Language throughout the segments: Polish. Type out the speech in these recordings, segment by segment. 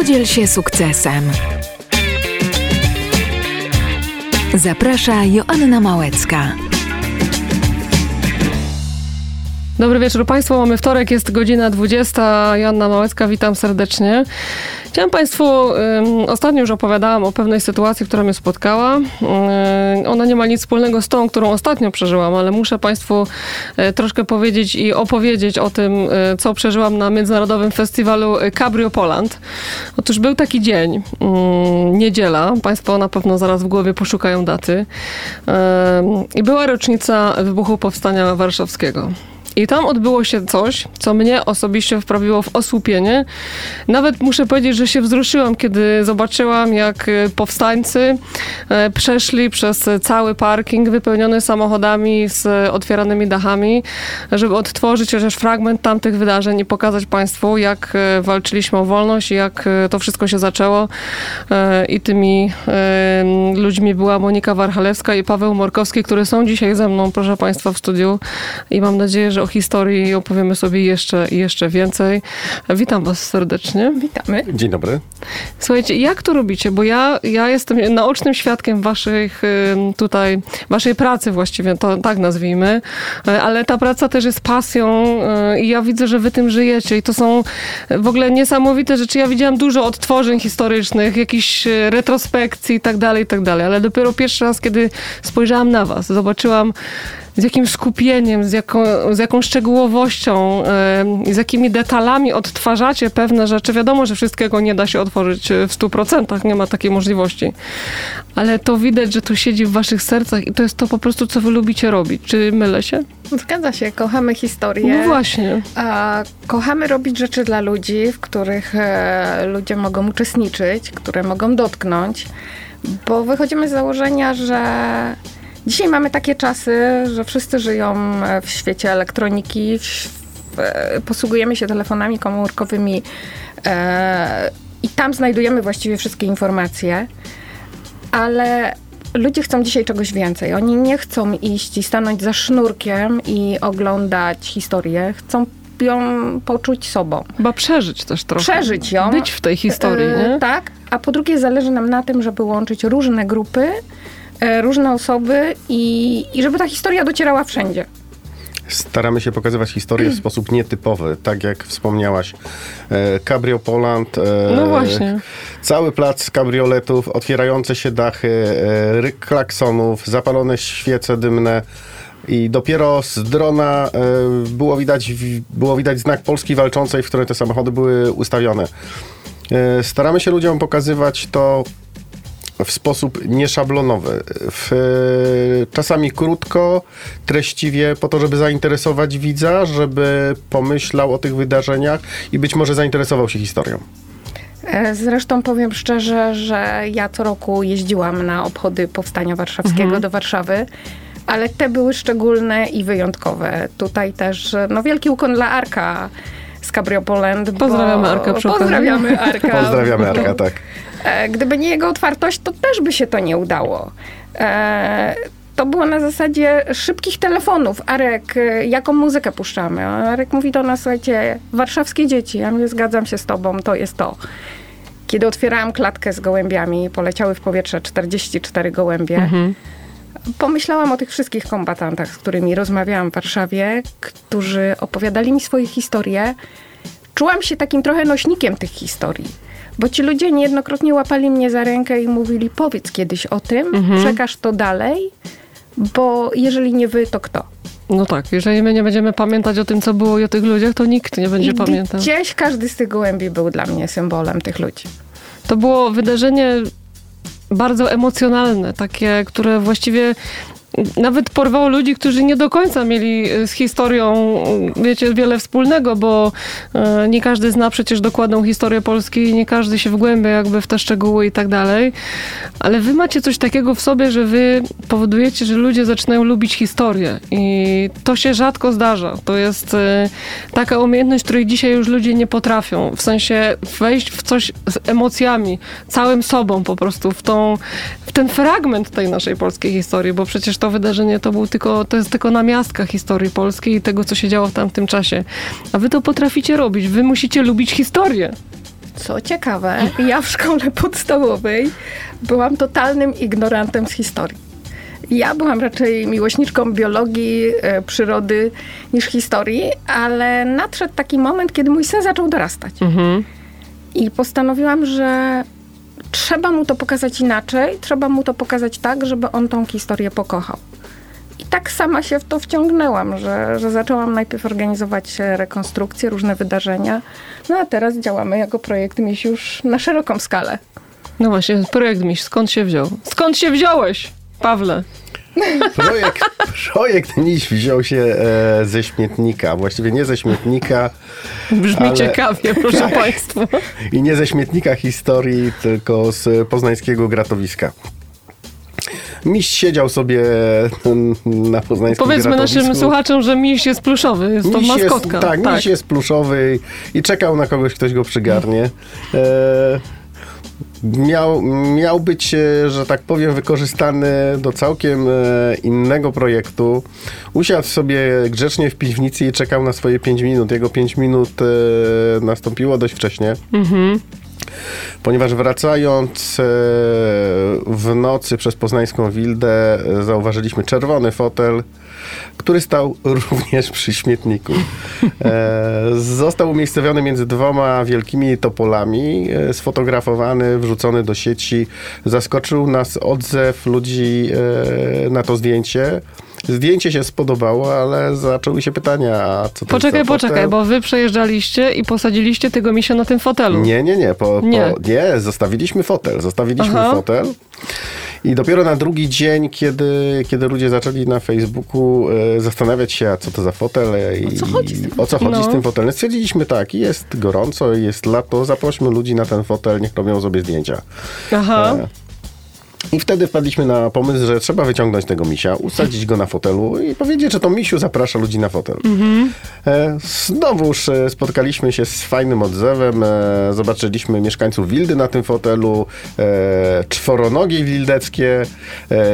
Podziel się sukcesem. Zaprasza Joanna Małecka. Dobry wieczór Państwu. Mamy wtorek, jest godzina 20. Joanna Małecka, witam serdecznie. Chciałam Państwu, ostatnio już opowiadałam o pewnej sytuacji, która mnie spotkała. ona nie ma nic wspólnego z tą, którą ostatnio przeżyłam, ale muszę Państwu e, troszkę powiedzieć i opowiedzieć o tym, e, co przeżyłam na Międzynarodowym Festiwalu Cabrio Poland. Otóż był taki dzień, niedziela, Państwo na pewno zaraz w głowie poszukają daty. I była rocznica wybuchu Powstania Warszawskiego. I tam odbyło się coś, co mnie osobiście wprawiło w osłupienie. Nawet muszę powiedzieć, że się wzruszyłam, kiedy zobaczyłam, jak e, powstańcy e, przeszli przez cały parking wypełniony samochodami z otwieranymi dachami, żeby odtworzyć chociaż fragment tamtych wydarzeń i pokazać Państwu, jak e, walczyliśmy o wolność jak to wszystko się zaczęło. I tymi ludźmi była Monika Warchalewska i Paweł Morkowski, które są dzisiaj ze mną, proszę Państwa, w studiu. I mam nadzieję, że o historii opowiemy sobie jeszcze, jeszcze więcej. Witam Was serdecznie. Witamy. Dzień dobry. Słuchajcie, jak to robicie? Bo ja, ja jestem naocznym świadkiem waszych tutaj, waszej pracy właściwie, to tak nazwijmy, e, ale ta praca też jest pasją e, i ja widzę, że wy tym żyjecie i to są w ogóle niesamowite rzeczy. Ja widziałam dużo odtworzeń historycznych, jakichś e, retrospekcji i tak dalej, i tak dalej, ale dopiero pierwszy raz, kiedy spojrzałam na was, zobaczyłam z jakim skupieniem, z jaką, z jaką szczegółowością, z jakimi detalami odtwarzacie pewne rzeczy. Wiadomo, że wszystkiego nie da się otworzyć e, w 100%, nie ma takiej możliwości. Ale to widać, że to siedzi w waszych sercach i to jest to po prostu, co wy lubicie robić. Czy mylę się? Zgadza się, kochamy historię. No właśnie. A, kochamy robić rzeczy dla ludzi, w których e, ludzie mogą uczestniczyć, które mogą dotknąć, bo wychodzimy z założenia, że Dzisiaj mamy takie czasy, że wszyscy żyją e, w świecie elektroniki, e, posługujemy się telefonami komórkowymi e, i tam znajdujemy właściwie wszystkie informacje, ale ludzie chcą dzisiaj czegoś więcej. Oni nie chcą iść i stanąć za sznurkiem i oglądać historię. Chcą ją poczuć sobą. Chyba przeżyć też trochę. Przeżyć ją. Być w tej historii, e, nie? Tak, a po drugie zależy nam na tym, żeby łączyć różne grupy, różne osoby i, i żeby ta historia docierała wszędzie. Staramy się pokazywać historię w sposób nietypowy, tak jak wspomniałaś. E, Cabrio Poland. E, no właśnie. Cały plac kabrioletów, otwierające się dachy, ryk klaksonów, zapalone świece dymne. I dopiero z drona było widać, było widać znak Polski walczącej, w której te samochody były ustawione. Staramy się ludziom pokazywać to w sposób nieszablonowy. W, czasami krótko, treściwie, po to, żeby zainteresować widza, żeby pomyślał o tych wydarzeniach i być może zainteresował się historią. E, zresztą powiem szczerze, że ja co roku jeździłam na obchody Powstania Warszawskiego mhm. do Warszawy ale te były szczególne i wyjątkowe. Tutaj też no, wielki ukłon dla Arka z Cabrio Poland. Pozdrawiamy Arka przy Pozdrawiamy Arka. Pozdrawiamy Arka, tak. E, gdyby nie jego otwartość, to też by się to nie udało. E, to było na zasadzie szybkich telefonów. Arek, e, jaką muzykę puszczamy? Arek mówi do nas, słuchajcie, warszawskie dzieci. Ja mówię, zgadzam się z tobą, to jest to. Kiedy otwierałam klatkę z gołębiami, poleciały w powietrze 44 gołębie. Mhm. Pomyślałam o tych wszystkich kombatantach, z którymi rozmawiałam w Warszawie, którzy opowiadali mi swoje historie. Czułam się takim trochę nośnikiem tych historii bo ci ludzie niejednokrotnie łapali mnie za rękę i mówili: powiedz kiedyś o tym, mhm. przekaż to dalej, bo jeżeli nie wy, to kto? No tak, jeżeli my nie będziemy pamiętać o tym, co było i o tych ludziach, to nikt nie będzie I pamiętał. Gdzieś każdy z tych gołębi był dla mnie symbolem tych ludzi. To było wydarzenie bardzo emocjonalne, takie, które właściwie nawet porwało ludzi, którzy nie do końca mieli e, z historią, wiecie, wiele wspólnego, bo e, nie każdy zna przecież dokładną historię Polski nie każdy się wgłębia jakby w te szczegóły i tak dalej. Ale wy macie coś takiego w sobie, że wy powodujecie, że ludzie zaczynają lubić historię i to się rzadko zdarza. To jest e, taka umiejętność, której dzisiaj już ludzie nie potrafią. W sensie wejść w coś z emocjami, całym sobą po prostu, w, tą, w ten fragment tej naszej polskiej historii, bo przecież to wydarzenie to, był tylko, to jest tylko namiastka historii polskiej i tego, co się działo w tamtym czasie. A wy to potraficie robić. Wy musicie lubić historię. Co ciekawe, ja w szkole podstawowej byłam totalnym ignorantem z historii. Ja byłam raczej miłośniczką biologii, e, przyrody niż historii, ale nadszedł taki moment, kiedy mój syn zaczął dorastać. I postanowiłam, że trzeba mu to pokazać inaczej, trzeba mu to pokazać tak, żeby on tą historię pokochał. I tak sama się w to wciągnęłam, że, że zaczęłam najpierw organizować e, rekonstrukcje, różne wydarzenia, no a teraz działamy jako projekt Miś już na szeroką skalę. No właśnie, projekt Miś, skąd się wziął? Skąd się wziąłeś, Pawle? Projekt, projekt Miś wziął się e, ze śmietnika. Właściwie nie ze śmietnika Brzmi Ale- ciekawie, proszę Państwa. i nie ze śmietnika historii, tylko z poznańskiego gratowiska. Miś siedział sobie na poznańskim Powiedzmy gratowisku. naszym słuchaczom, że miś jest pluszowy, jest to Miś maskotka. Jest, tak, miś jest pluszowy i czekał na kogoś, ktoś go przygarnie. E, miał, miał być, e, że tak powiem, wykorzystany do całkiem e, innego projektu. Usiadł sobie grzecznie w piwnicy i czekał na swoje 5 minut. Jego 5 minut e, nastąpiło dość wcześnie. Ponieważ wracając w nocy przez poznańską Wildę zauważyliśmy czerwony fotel, który stał również przy śmietniku. E, Został umiejscowiony między dwoma wielkimi topolami, e, sfotografowany, wrzucony do sieci. Zaskoczył nas odzew ludzi e, na to zdjęcie. Zdjęcie się spodobało, ale zaczęły się pytania, a co to Poczekaj, poczekaj, bo wy przejeżdżaliście i posadziliście tego misia na tym fotelu. Nie, nie, nie. Po, Nie. Po, nie, zostawiliśmy fotel. Zostawiliśmy Aha. fotel. I dopiero na drugi dzień, kiedy, kiedy ludzie zaczęli na Facebooku e, zastanawiać się, a co to za fotel e, i co chodzi z tym o co chodzi No. z tym fotelem, stwierdziliśmy tak, jest gorąco, jest lato, zaprośmy ludzi na ten fotel, niech robią sobie zdjęcia. Aha. I wtedy wpadliśmy na pomysł, że trzeba wyciągnąć tego misia, usadzić go na fotelu i powiedzieć, że to misiu zaprasza ludzi na fotel. E, Znowuż e, spotkaliśmy się z fajnym odzewem. e, Zobaczyliśmy mieszkańców Wildy na tym fotelu, czworonogie wildeckie,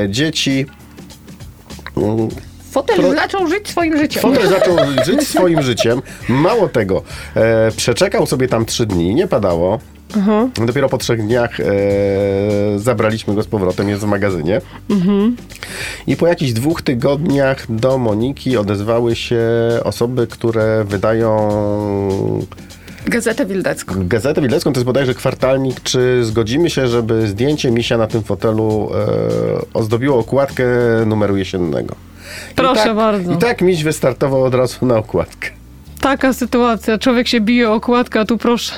dzieci. Fotel Pro- zaczął żyć swoim życiem. Fotel zaczął żyć swoim życiem. Mało tego, przeczekał sobie tam trzy dni, nie padało. Dopiero po trzech dniach e, zabraliśmy go z powrotem, jest w magazynie. I po jakichś dwóch tygodniach do Moniki odezwały się osoby, które wydają Gazetę Wildecką. Gazetę Wilecką, to jest bodajże kwartalnik. Czy zgodzimy się, żeby zdjęcie misia na tym fotelu e, ozdobiło okładkę numeru jesiennego? I Proszę tak, bardzo. I tak miś wystartował od razu na okładkę. Taka sytuacja. Człowiek się bije o okładkę, a tu proszę.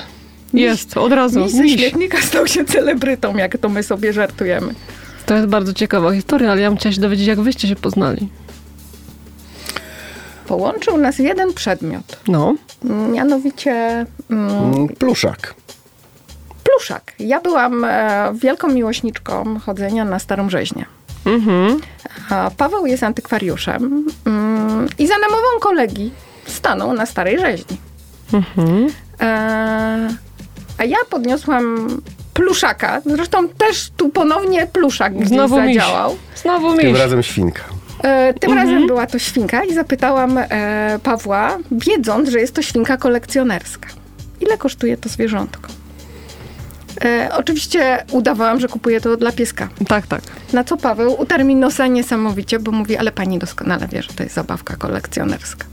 Jest, od razu. Miś ze śmietnika stał się celebrytą, jak to my sobie żartujemy. To jest bardzo ciekawa historia, ale ja bym chciała się dowiedzieć, jak wyście się poznali. Połączył nas jeden przedmiot, No. mianowicie mm, Mm, Pluszak. pluszak. Ja byłam e, wielką miłośniczką chodzenia na Starą Rzeźnię. Mhm. A Paweł jest antykwariuszem mm, i za namową kolegi stanął na Starej Rzeźni. Mhm. E, a ja podniosłam pluszaka. Zresztą też tu ponownie pluszak gdzieś Znowu miś. zadziałał. Znowu Tym miś. razem świnka. E, tym razem była to świnka i zapytałam e, Pawła, wiedząc, że jest to świnka kolekcjonerska. Ile kosztuje to zwierzątko? E, oczywiście udawałam, że kupuję to dla pieska. Tak, tak. Na co Paweł utarł mi nosa niesamowicie, bo mówi, ale pani doskonale wie, że to jest zabawka kolekcjonerska.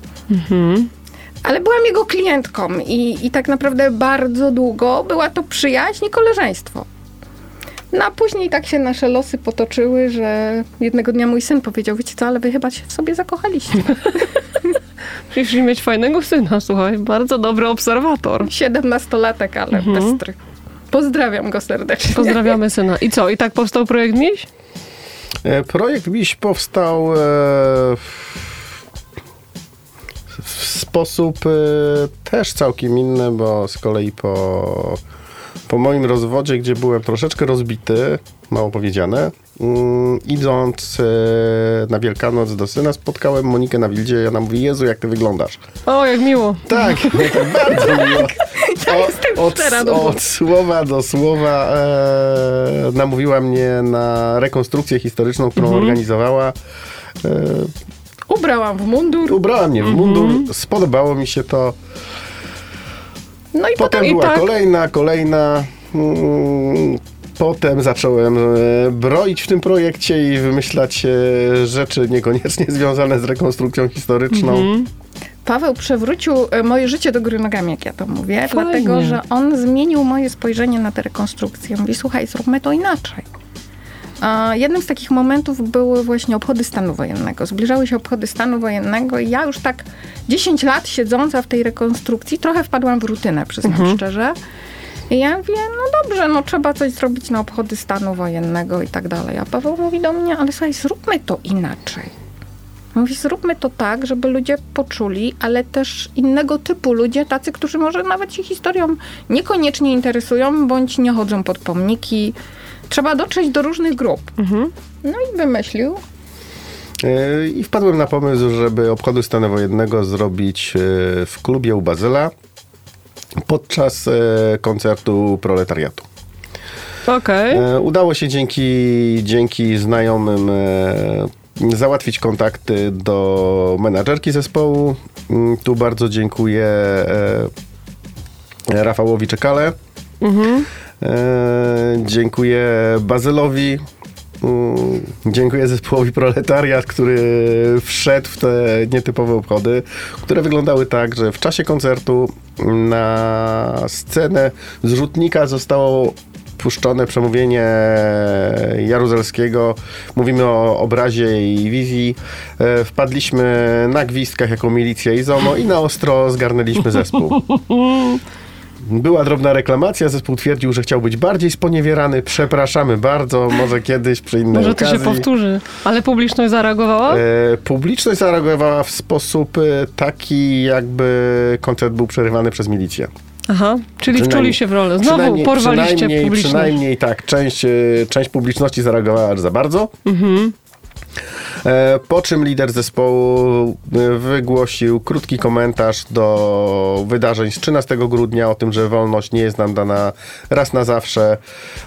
Ale byłam jego klientką i, i tak naprawdę bardzo długo była to przyjaźń i koleżeństwo. No a później tak się nasze losy potoczyły, że jednego dnia mój syn powiedział, wiecie co, ale wy chyba się w sobie zakochaliście. Przyszli mieć fajnego syna, słuchaj. Bardzo dobry obserwator. Siedemnastolatek, ale bystry. Pozdrawiam go serdecznie. Pozdrawiamy syna. I co? I tak powstał projekt Miś? E, Projekt Miś powstał e, w sposób e, też całkiem inny, bo z kolei po, po moim rozwodzie, gdzie byłem troszeczkę rozbity, mało powiedziane, mm, idąc e, na Wielkanoc do syna, spotkałem Monikę na Wildzie i ona mówi, Jezu, jak ty wyglądasz. O, jak miło. Tak, bardzo miło. Ja jestem od, do od słowa do słowa e, namówiła mnie na rekonstrukcję historyczną, którą Mhm. organizowała. E, Ubrałam w mundur. ubrała mnie w mundur, spodobało mi się to. No i Potem potem... była tak. kolejna, kolejna. mm, Potem zacząłem e, broić w tym projekcie i wymyślać e, rzeczy niekoniecznie związane z rekonstrukcją historyczną. Mhm. Paweł przewrócił e, moje życie do góry nogami, jak ja to mówię, Fajnie. dlatego że on zmienił moje spojrzenie na tę rekonstrukcję. Mówi, słuchaj, zróbmy to inaczej. Jednym z takich momentów były właśnie obchody stanu wojennego. Zbliżały się obchody stanu wojennego i ja już tak 10 lat siedząca w tej rekonstrukcji trochę wpadłam w rutynę, przyznam szczerze. I ja mówię, no dobrze, no trzeba coś zrobić na obchody stanu wojennego i tak dalej. A Paweł mówi do mnie, ale słuchaj, zróbmy to inaczej. Mówi, zróbmy to tak, żeby ludzie poczuli, ale też innego typu ludzie, tacy, którzy może nawet się historią niekoniecznie interesują, bądź nie chodzą pod pomniki. Trzeba dotrzeć do różnych grup. No i wymyślił. E, I wpadłem na pomysł, żeby obchody stanu wojennego zrobić e, w klubie u Bazyla podczas e, koncertu proletariatu. Okej. E, Udało się dzięki, dzięki znajomym załatwić kontakty do menadżerki zespołu. Mm, Tu bardzo dziękuję Rafałowi Czekale. E, Dziękuję Bazylowi. Mm, Dziękuję zespołowi Proletariat, który wszedł w te nietypowe obchody, które wyglądały tak, że w czasie koncertu na scenę z rzutnika zostało puszczone przemówienie Jaruzelskiego. Mówimy o obrazie i wizji. E, Wpadliśmy na gwizdkach jako milicja i ZOMO i na ostro zgarnęliśmy zespół. Była drobna reklamacja, zespół twierdził, że chciał być bardziej sponiewierany. Przepraszamy bardzo, może kiedyś przy innej Może to okazji. się powtórzy. Ale publiczność zareagowała? E, publiczność zareagowała w sposób e, taki, jakby koncert był przerywany przez milicję. Aha, czyli wczuli się w rolę. Znowu porwaliście przynajmniej, publiczność. Przynajmniej tak, część, e, część publiczności zareagowała aż za bardzo. Mhm. E, Po czym lider zespołu e, wygłosił krótki komentarz do wydarzeń z 13 grudnia o tym, że wolność nie jest nam dana raz na zawsze,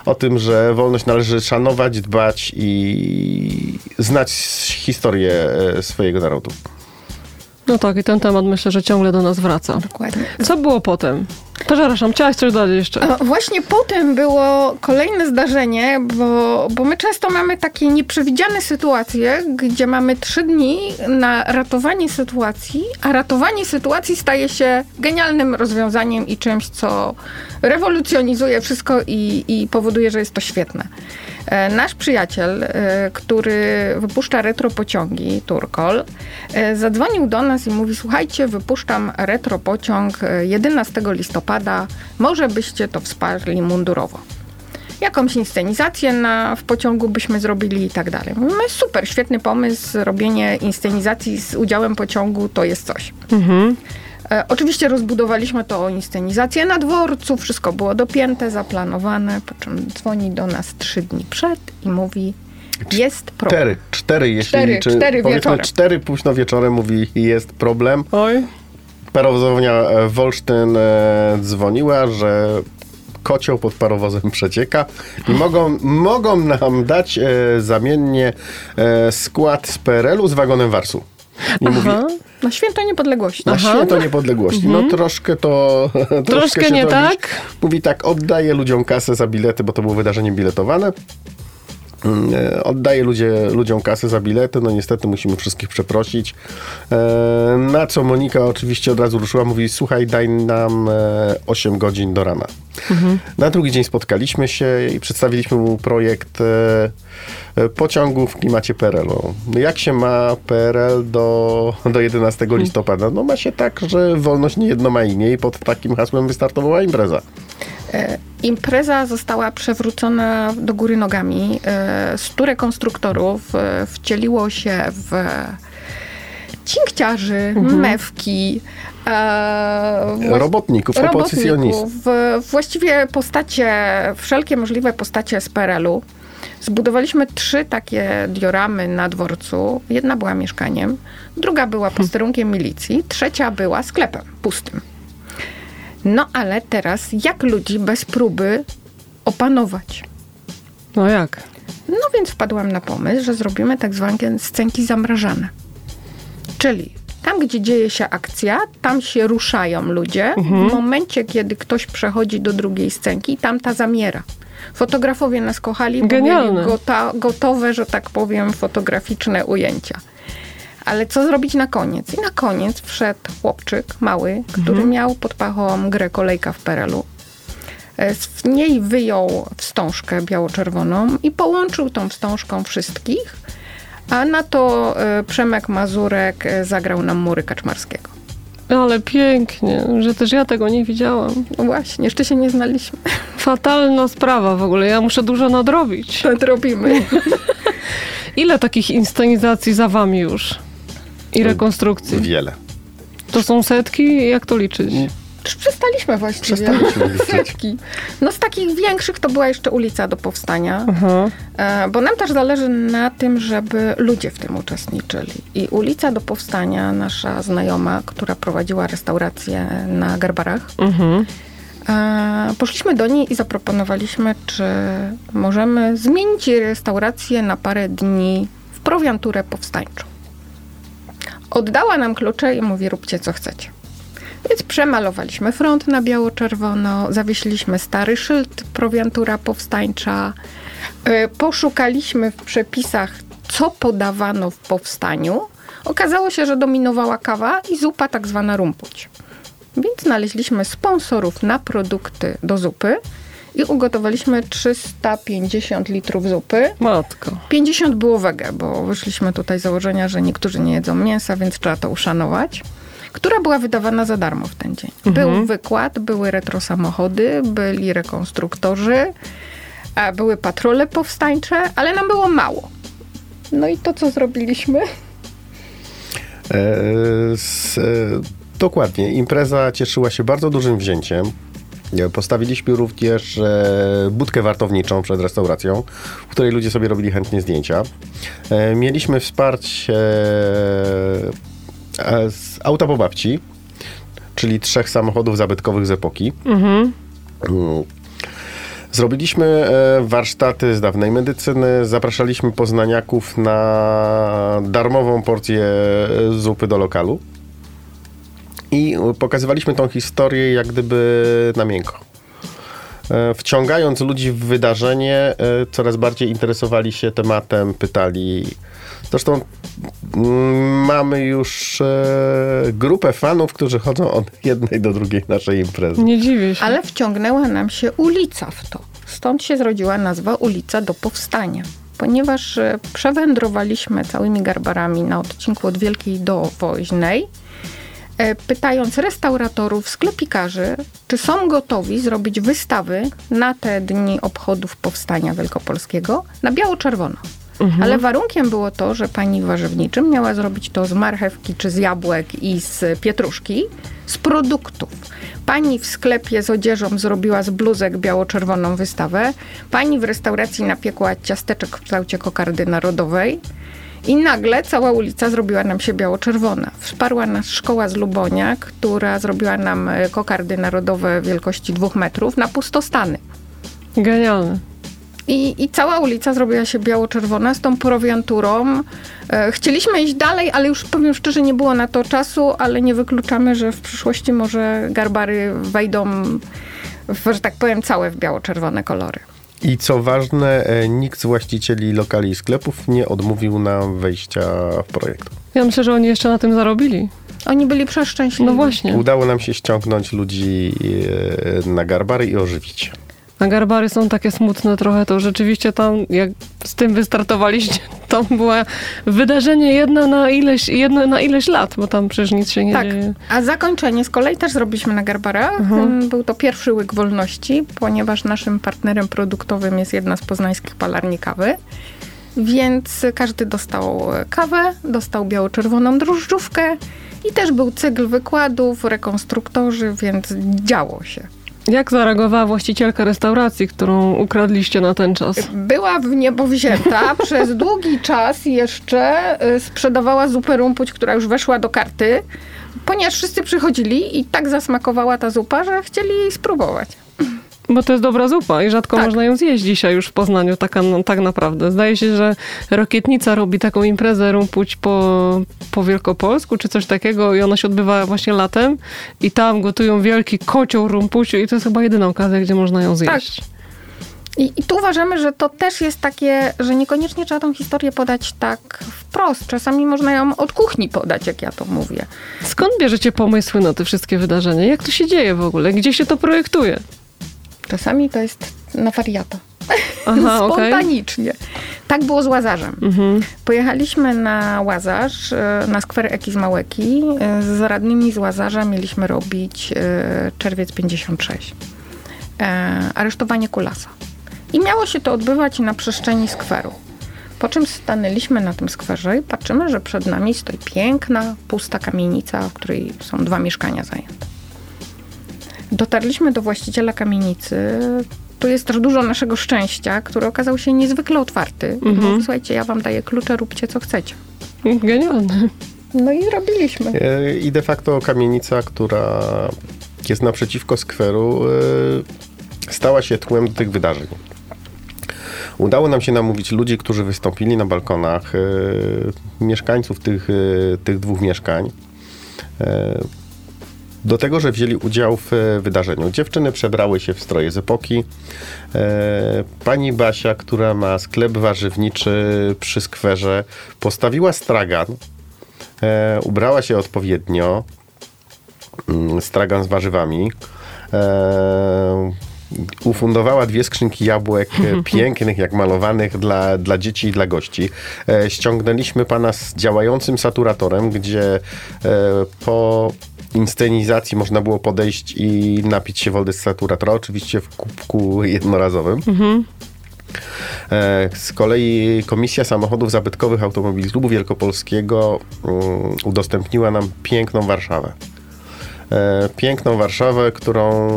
o tym, że wolność należy szanować, dbać i znać historię e, swojego narodu. No tak, i ten temat myślę, że ciągle do nas wraca. Dokładnie. Co było potem? Przepraszam, chciałaś coś dodać jeszcze? Właśnie potem było kolejne zdarzenie, bo, bo my często mamy takie nieprzewidziane sytuacje, gdzie mamy trzy dni na ratowanie sytuacji, a ratowanie sytuacji staje się genialnym rozwiązaniem i czymś, co rewolucjonizuje wszystko i, i powoduje, że jest to świetne. E, Nasz przyjaciel, e, który wypuszcza retro pociągi, Turkol, e, zadzwonił do nas i mówi: Słuchajcie, wypuszczam retro pociąg e, 11 listopada, może byście to wsparli mundurowo. Jakąś inscenizację na, w pociągu byśmy zrobili i tak dalej. Mówimy, super, świetny pomysł, robienie inscenizacji z udziałem pociągu to jest coś. Mhm. E, oczywiście rozbudowaliśmy to inscenizację na dworcu, wszystko było dopięte, zaplanowane, po czym dzwoni do nas trzy dni przed i mówi, jest problem. Cztery, cztery, jeśli Cztery, liczy, cztery powiedzmy wieczorem. cztery późno wieczorem mówi jest problem. Oj. Parowozownia e, Wolsztyn e, dzwoniła, że kocioł pod parowozem przecieka i mogą, mogą nam dać e, zamiennie e, skład z PRL-u z wagonem Warsu. I mówi. Na święto niepodległości. na Aha. święto niepodległości. No troszkę to... troszkę, Troszkę nie tak? Mówi tak, oddaję ludziom kasę za bilety, bo to było wydarzenie biletowane. Mm, e, Oddaję ludzie, ludziom kasę za bilety, no niestety musimy wszystkich przeprosić. E, Na co Monika oczywiście od razu ruszyła, mówi słuchaj, daj nam e, 8 godzin do rana. Na drugi dzień spotkaliśmy się i przedstawiliśmy mu projekt e, e, pociągu w klimacie PRL-u. No Jak się ma PRL do, do 11 listopada? No ma się tak, że wolność niejedno ma imię i pod takim hasłem wystartowała impreza. Impreza została przewrócona do góry nogami. E, Stu rekonstruktorów e, wcieliło się w cinkciarzy, mewki, e, Robotników, robotników, właściwie postacie, wszelkie możliwe postacie z PRL-u. Zbudowaliśmy trzy takie dioramy na dworcu. Jedna była mieszkaniem, druga była posterunkiem milicji, trzecia była sklepem pustym. No ale teraz jak ludzi bez próby opanować? No jak? No więc wpadłam na pomysł, że zrobimy tak zwane scenki zamrażane. Czyli Tam, gdzie dzieje się akcja, tam się ruszają ludzie. W momencie, kiedy ktoś przechodzi do drugiej scenki, tam ta zamiera. Fotografowie nas kochali, bo Genialne. mieli gota, gotowe, że tak powiem, fotograficzne ujęcia. Ale co zrobić na koniec? I na koniec wszedł chłopczyk mały, który miał pod pachą grę Kolejka w Perelu. E, Z niej wyjął wstążkę biało-czerwoną i połączył tą wstążką wszystkich, a na to e, Przemek Mazurek e, zagrał nam Mury Kaczmarskiego. Ale pięknie, że też ja tego nie widziałam. No właśnie, jeszcze się nie znaliśmy. Fatalna sprawa w ogóle, ja muszę dużo nadrobić. To robimy. Ile takich inscenizacji za wami już? I rekonstrukcji? Wiele. To są setki? Jak to liczyć? Już przestaliśmy właściwie. Przestaliśmy liczyć. Setki. No z takich większych to była jeszcze ulica do powstania. Aha. E, Bo nam też zależy na tym, żeby ludzie w tym uczestniczyli. I ulica do powstania, nasza znajoma, która prowadziła restaurację na Garbarach, Mhm. e, poszliśmy do niej i zaproponowaliśmy, czy możemy zmienić restaurację na parę dni w prowianturę powstańczą. Oddała nam klucze i mówi, róbcie co chcecie. Więc przemalowaliśmy front na biało-czerwono, zawiesiliśmy stary szyld prowiantura powstańcza, y, poszukaliśmy w przepisach, co podawano w powstaniu. Okazało się, że dominowała kawa i zupa tak zwana rumpuć. Więc znaleźliśmy sponsorów na produkty do zupy i ugotowaliśmy 350 litrów zupy. Matko. 50 było wege, bo wyszliśmy tutaj z założenia, że niektórzy nie jedzą mięsa, więc trzeba to uszanować. Która była wydawana za darmo w ten dzień. Był wykład, były retro samochody, byli rekonstruktorzy, a były patrole powstańcze, ale nam było mało. No i to, co zrobiliśmy? E, s, e, dokładnie. Impreza cieszyła się bardzo dużym wzięciem. E, Postawiliśmy również e, budkę wartowniczą przed restauracją, w której ludzie sobie robili chętnie zdjęcia. E, mieliśmy wsparcie z auta po babci, czyli trzech samochodów zabytkowych z epoki. Mhm. Mm. Zrobiliśmy warsztaty z dawnej medycyny, zapraszaliśmy poznaniaków na darmową porcję zupy do lokalu i pokazywaliśmy tą historię jak gdyby na miękko. E, Wciągając ludzi w wydarzenie, e, coraz bardziej interesowali się tematem, pytali. Zresztą mm, mamy już e, grupę fanów, którzy chodzą od jednej do drugiej naszej imprezy. Nie dziwię się. Ale wciągnęła nam się ulica w to. Stąd się zrodziła nazwa Ulica do Powstania. Ponieważ przewędrowaliśmy całymi garbarami na odcinku od Wielkiej do Woźnej, pytając restauratorów, sklepikarzy, czy są gotowi zrobić wystawy na te dni obchodów Powstania Wielkopolskiego na biało-czerwono. Ale warunkiem było to, że pani warzywniczym miała zrobić to z marchewki czy z jabłek i z pietruszki, z produktów. Pani w sklepie z odzieżą zrobiła z bluzek biało-czerwoną wystawę. Pani w restauracji napiekła ciasteczek w kształcie kokardy narodowej. I nagle cała ulica zrobiła nam się biało-czerwona. Wsparła nas szkoła z Lubonia, która zrobiła nam e, kokardy narodowe wielkości dwóch metrów na pustostany. Genialne. I, I cała ulica zrobiła się biało-czerwona z tą prowianturą. E, chcieliśmy iść dalej, ale już powiem szczerze, nie było na to czasu, ale nie wykluczamy, że w przyszłości może garbary wejdą, w, że tak powiem, całe w biało-czerwone kolory. I co ważne, e, nikt z właścicieli lokali i sklepów nie odmówił nam wejścia w projekt. Ja myślę, że oni jeszcze na tym zarobili. Oni byli przeszczęśliwi. No właśnie. Udało nam się ściągnąć ludzi e, na garbary i ożywić. A garbary są takie smutne trochę, to rzeczywiście tam, jak z tym wystartowaliście, to było wydarzenie jedno na ileś, jedno na ileś lat, bo tam przecież nic się nie Tak, dzieje. a zakończenie z kolei też zrobiliśmy na Garbarach. Mm, Był to pierwszy łyk wolności, ponieważ naszym partnerem produktowym jest jedna z poznańskich palarni kawy. Więc każdy dostał kawę, dostał biało-czerwoną drożdżówkę i też był cykl wykładów, rekonstruktorzy, więc działo się. Jak zareagowała właścicielka restauracji, którą ukradliście na ten czas? Była w niebo wzięta. Przez długi czas jeszcze y, sprzedawała zupę rumpuć, która już weszła do karty, ponieważ wszyscy przychodzili i tak zasmakowała ta zupa, że chcieli jej spróbować. Bo to jest dobra zupa i rzadko Tak. można ją zjeść dzisiaj już w Poznaniu, taka, no, tak naprawdę. Zdaje się, że Rokietnica robi taką imprezę rumpuć po, po Wielkopolsku, czy coś takiego i ona się odbywa właśnie latem i tam gotują wielki kocioł rumpuciu i to jest chyba jedyna okazja, gdzie można ją zjeść. I, I tu uważamy, że to też jest takie, że niekoniecznie trzeba tą historię podać tak wprost. Czasami można ją od kuchni podać, jak ja to mówię. Skąd bierzecie pomysły na te wszystkie wydarzenia? Jak to się dzieje w ogóle? Gdzie się to projektuje? Czasami to jest na wariata. Aha. Spontanicznie. Tak było z Łazarzem. Mhm. Pojechaliśmy na Łazarz, e, na skwer Eki z Małeki. E, Z radnymi z Łazarza mieliśmy robić e, czerwiec 56. E, Aresztowanie Kulasa. I miało się to odbywać na przestrzeni skweru. Po czym stanęliśmy na tym skwerze i patrzymy, że przed nami stoi piękna, pusta kamienica, w której są dwa mieszkania zajęte. Dotarliśmy do właściciela kamienicy. Tu jest też dużo naszego szczęścia, który okazał się niezwykle otwarty. Mhm. Mówi, słuchajcie, ja wam daję klucze, róbcie co chcecie. Genialne. No i zrobiliśmy. E, I de facto kamienica, która jest naprzeciwko skweru, e, stała się tłem do tych wydarzeń. Udało nam się namówić ludzi, którzy wystąpili na balkonach, e, mieszkańców tych, tych dwóch mieszkań, do tego, że wzięli udział w e, wydarzeniu. Dziewczyny przebrały się w stroje z epoki. E, Pani Basia, która ma sklep warzywniczy przy skwerze, postawiła stragan, e, ubrała się odpowiednio, mm, stragan z warzywami, ufundowała dwie skrzynki jabłek pięknych, jak malowanych dla, dla dzieci i dla gości. Ściągnęliśmy pana z działającym saturatorem, gdzie po inscenizacji można było podejść i napić się wody z saturatora, oczywiście w kubku jednorazowym. E, Z kolei Komisja Samochodów Zabytkowych Automobili Klubu Wielkopolskiego mm, udostępniła nam piękną Warszawę. E, Piękną Warszawę, którą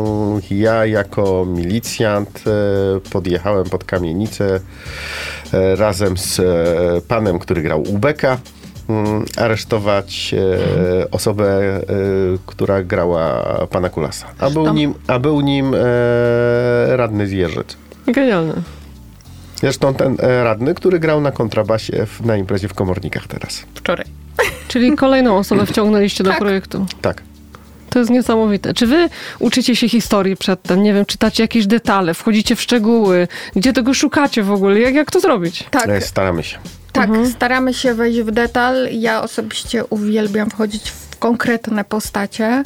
ja jako milicjant e, podjechałem pod kamienicę razem z panem, który grał Ubeka, aresztować e, osobę, e, która grała pana Kulasa. A był nim, a był nim e, radny z Jeżyc. Genialne. Zresztą ten e, radny, który grał na kontrabasie w, na imprezie w Komornikach teraz. Wczoraj. Czyli kolejną osobę wciągnęliście do Tak. projektu. Tak. To jest niesamowite. Czy wy uczycie się historii przedtem? Nie wiem, czytacie jakieś detale, wchodzicie w szczegóły? Gdzie tego szukacie w ogóle? Jak, jak to zrobić? Tak, E, Staramy się. Tak. Staramy się wejść w detal. Ja osobiście uwielbiam wchodzić w konkretne postacie.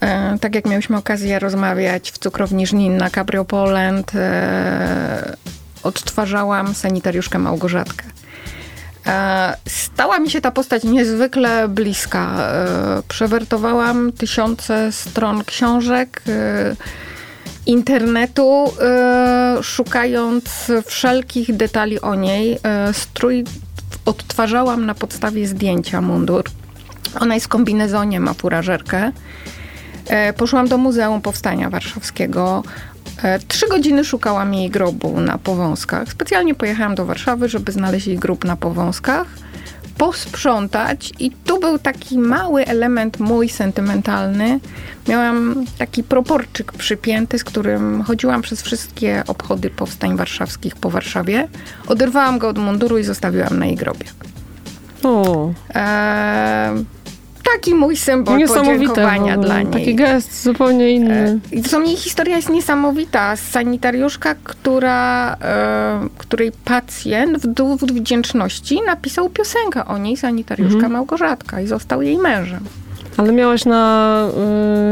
E, tak jak mieliśmy okazję rozmawiać w cukrowni Żnin na Cabrio Poland, e, odtwarzałam sanitariuszkę Małgorzatkę. E, Stała mi się ta postać niezwykle bliska. E, Przewertowałam tysiące stron książek, e, internetu, e, szukając wszelkich detali o niej. E, Strój odtwarzałam na podstawie zdjęcia mundur. Ona jest w kombinezonie, ma furażerkę. E, Poszłam do Muzeum Powstania Warszawskiego. E, Trzy godziny szukałam jej grobu na Powązkach. Specjalnie pojechałam do Warszawy, żeby znaleźć jej grób na Powązkach, posprzątać i tu był taki mały element mój sentymentalny. Miałam taki proporczyk przypięty, z którym chodziłam przez wszystkie obchody powstań warszawskich po Warszawie. Oderwałam go od munduru i zostawiłam na jej grobie. O, Eee, taki mój symbol podziękowania dla niej. Taki gest zupełnie inny. I zresztą jej historia jest niesamowita. Sanitariuszka, która, e, której pacjent w dowód wdzięczności napisał piosenkę o niej, sanitariuszka Mhm. Małgorzatka i został jej mężem. Ale miałaś na...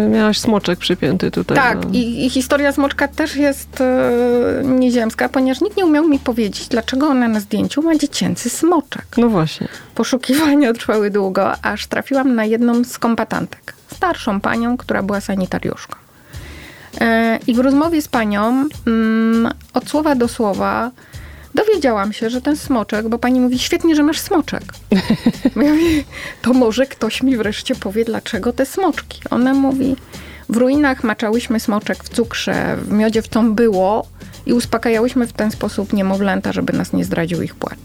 Y, miałaś smoczek przypięty tutaj. Tak, na... i, i historia Smoczka też jest e, nieziemska, ponieważ nikt nie umiał mi powiedzieć, dlaczego ona na zdjęciu ma dziecięcy smoczek. No właśnie. Poszukiwania trwały długo, aż trafiłam na jedną z kombatantek. Starszą panią, która była sanitariuszką. E, I w rozmowie z panią, mm, od słowa do słowa, dowiedziałam się, że ten smoczek, bo pani mówi, świetnie, że masz smoczek. Ja mówię, to może ktoś mi wreszcie powie, dlaczego te smoczki. Ona mówi, w ruinach maczałyśmy smoczek w cukrze, w miodzie w tą było i uspokajałyśmy w ten sposób niemowlęta, żeby nas nie zdradził ich płacz.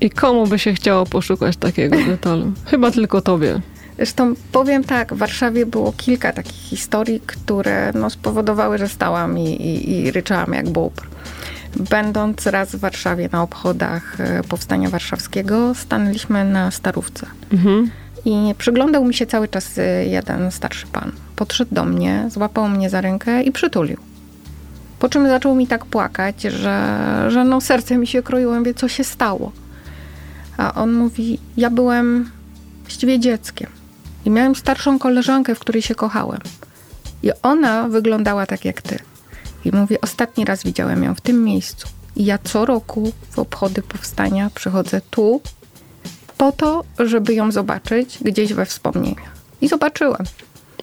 I komu by się chciało poszukać takiego detalu? Chyba tylko tobie. Zresztą powiem tak, w Warszawie było kilka takich historii, które no, spowodowały, że stałam i, i, i ryczałam jak bóbr. Będąc raz w Warszawie na obchodach e, Powstania Warszawskiego, stanęliśmy na Starówce. Mhm. I przyglądał mi się cały czas y, jeden starszy pan. Podszedł do mnie, złapał mnie za rękę i przytulił. Po czym zaczął mi tak płakać, że, że no serce mi się kroiło. Mówię, co się stało? A on mówi, ja byłem właściwie dzieckiem. I miałem starszą koleżankę, w której się kochałem. I ona wyglądała tak jak ty. I mówi, ostatni raz widziałem ją w tym miejscu. I ja co roku w obchody powstania przychodzę tu, po to, żeby ją zobaczyć gdzieś we wspomnieniach. I zobaczyłam.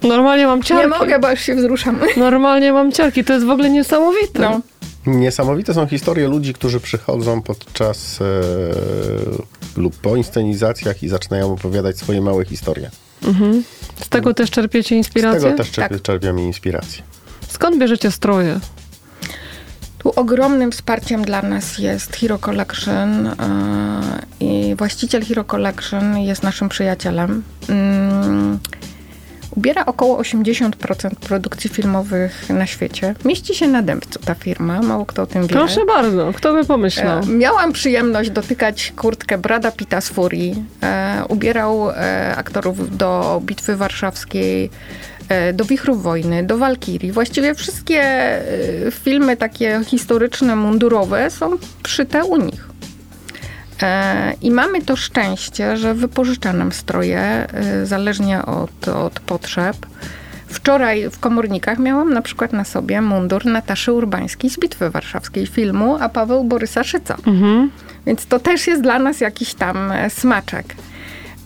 Normalnie mam ciarki. Nie mogę, bo już się wzruszam. Normalnie mam ciarki. To jest w ogóle niesamowite. No. Niesamowite są historie ludzi, którzy przychodzą podczas e, lub po inscenizacjach i zaczynają opowiadać swoje małe historie. Z tego też czerpiecie Z inspirację? tego też czerp- Tak. czerpiemy inspirację. Skąd bierzecie stroje? Tu ogromnym wsparciem dla nas jest Hero Collection e, i właściciel Hero Collection jest naszym przyjacielem. Mm, Ubiera około 80% produkcji filmowych na świecie. Mieści się na Dębcu ta firma, mało kto o tym wie. Proszę bardzo, kto by pomyślał? E, Miałam przyjemność dotykać kurtkę Brada Pitta z Furii. E, ubierał e, aktorów do Bitwy Warszawskiej, do Wichrów Wojny, do Walkirii. Właściwie wszystkie e, filmy takie historyczne, mundurowe są szyte u nich. E, I mamy to szczęście, że wypożycza nam stroje, e, zależnie od, od potrzeb. Wczoraj w komornikach miałam na przykład na sobie mundur Nataszy Urbańskiej z Bitwy Warszawskiej filmu, a Paweł Borysa Szyca. Mhm. Więc to też jest dla nas jakiś tam e, smaczek.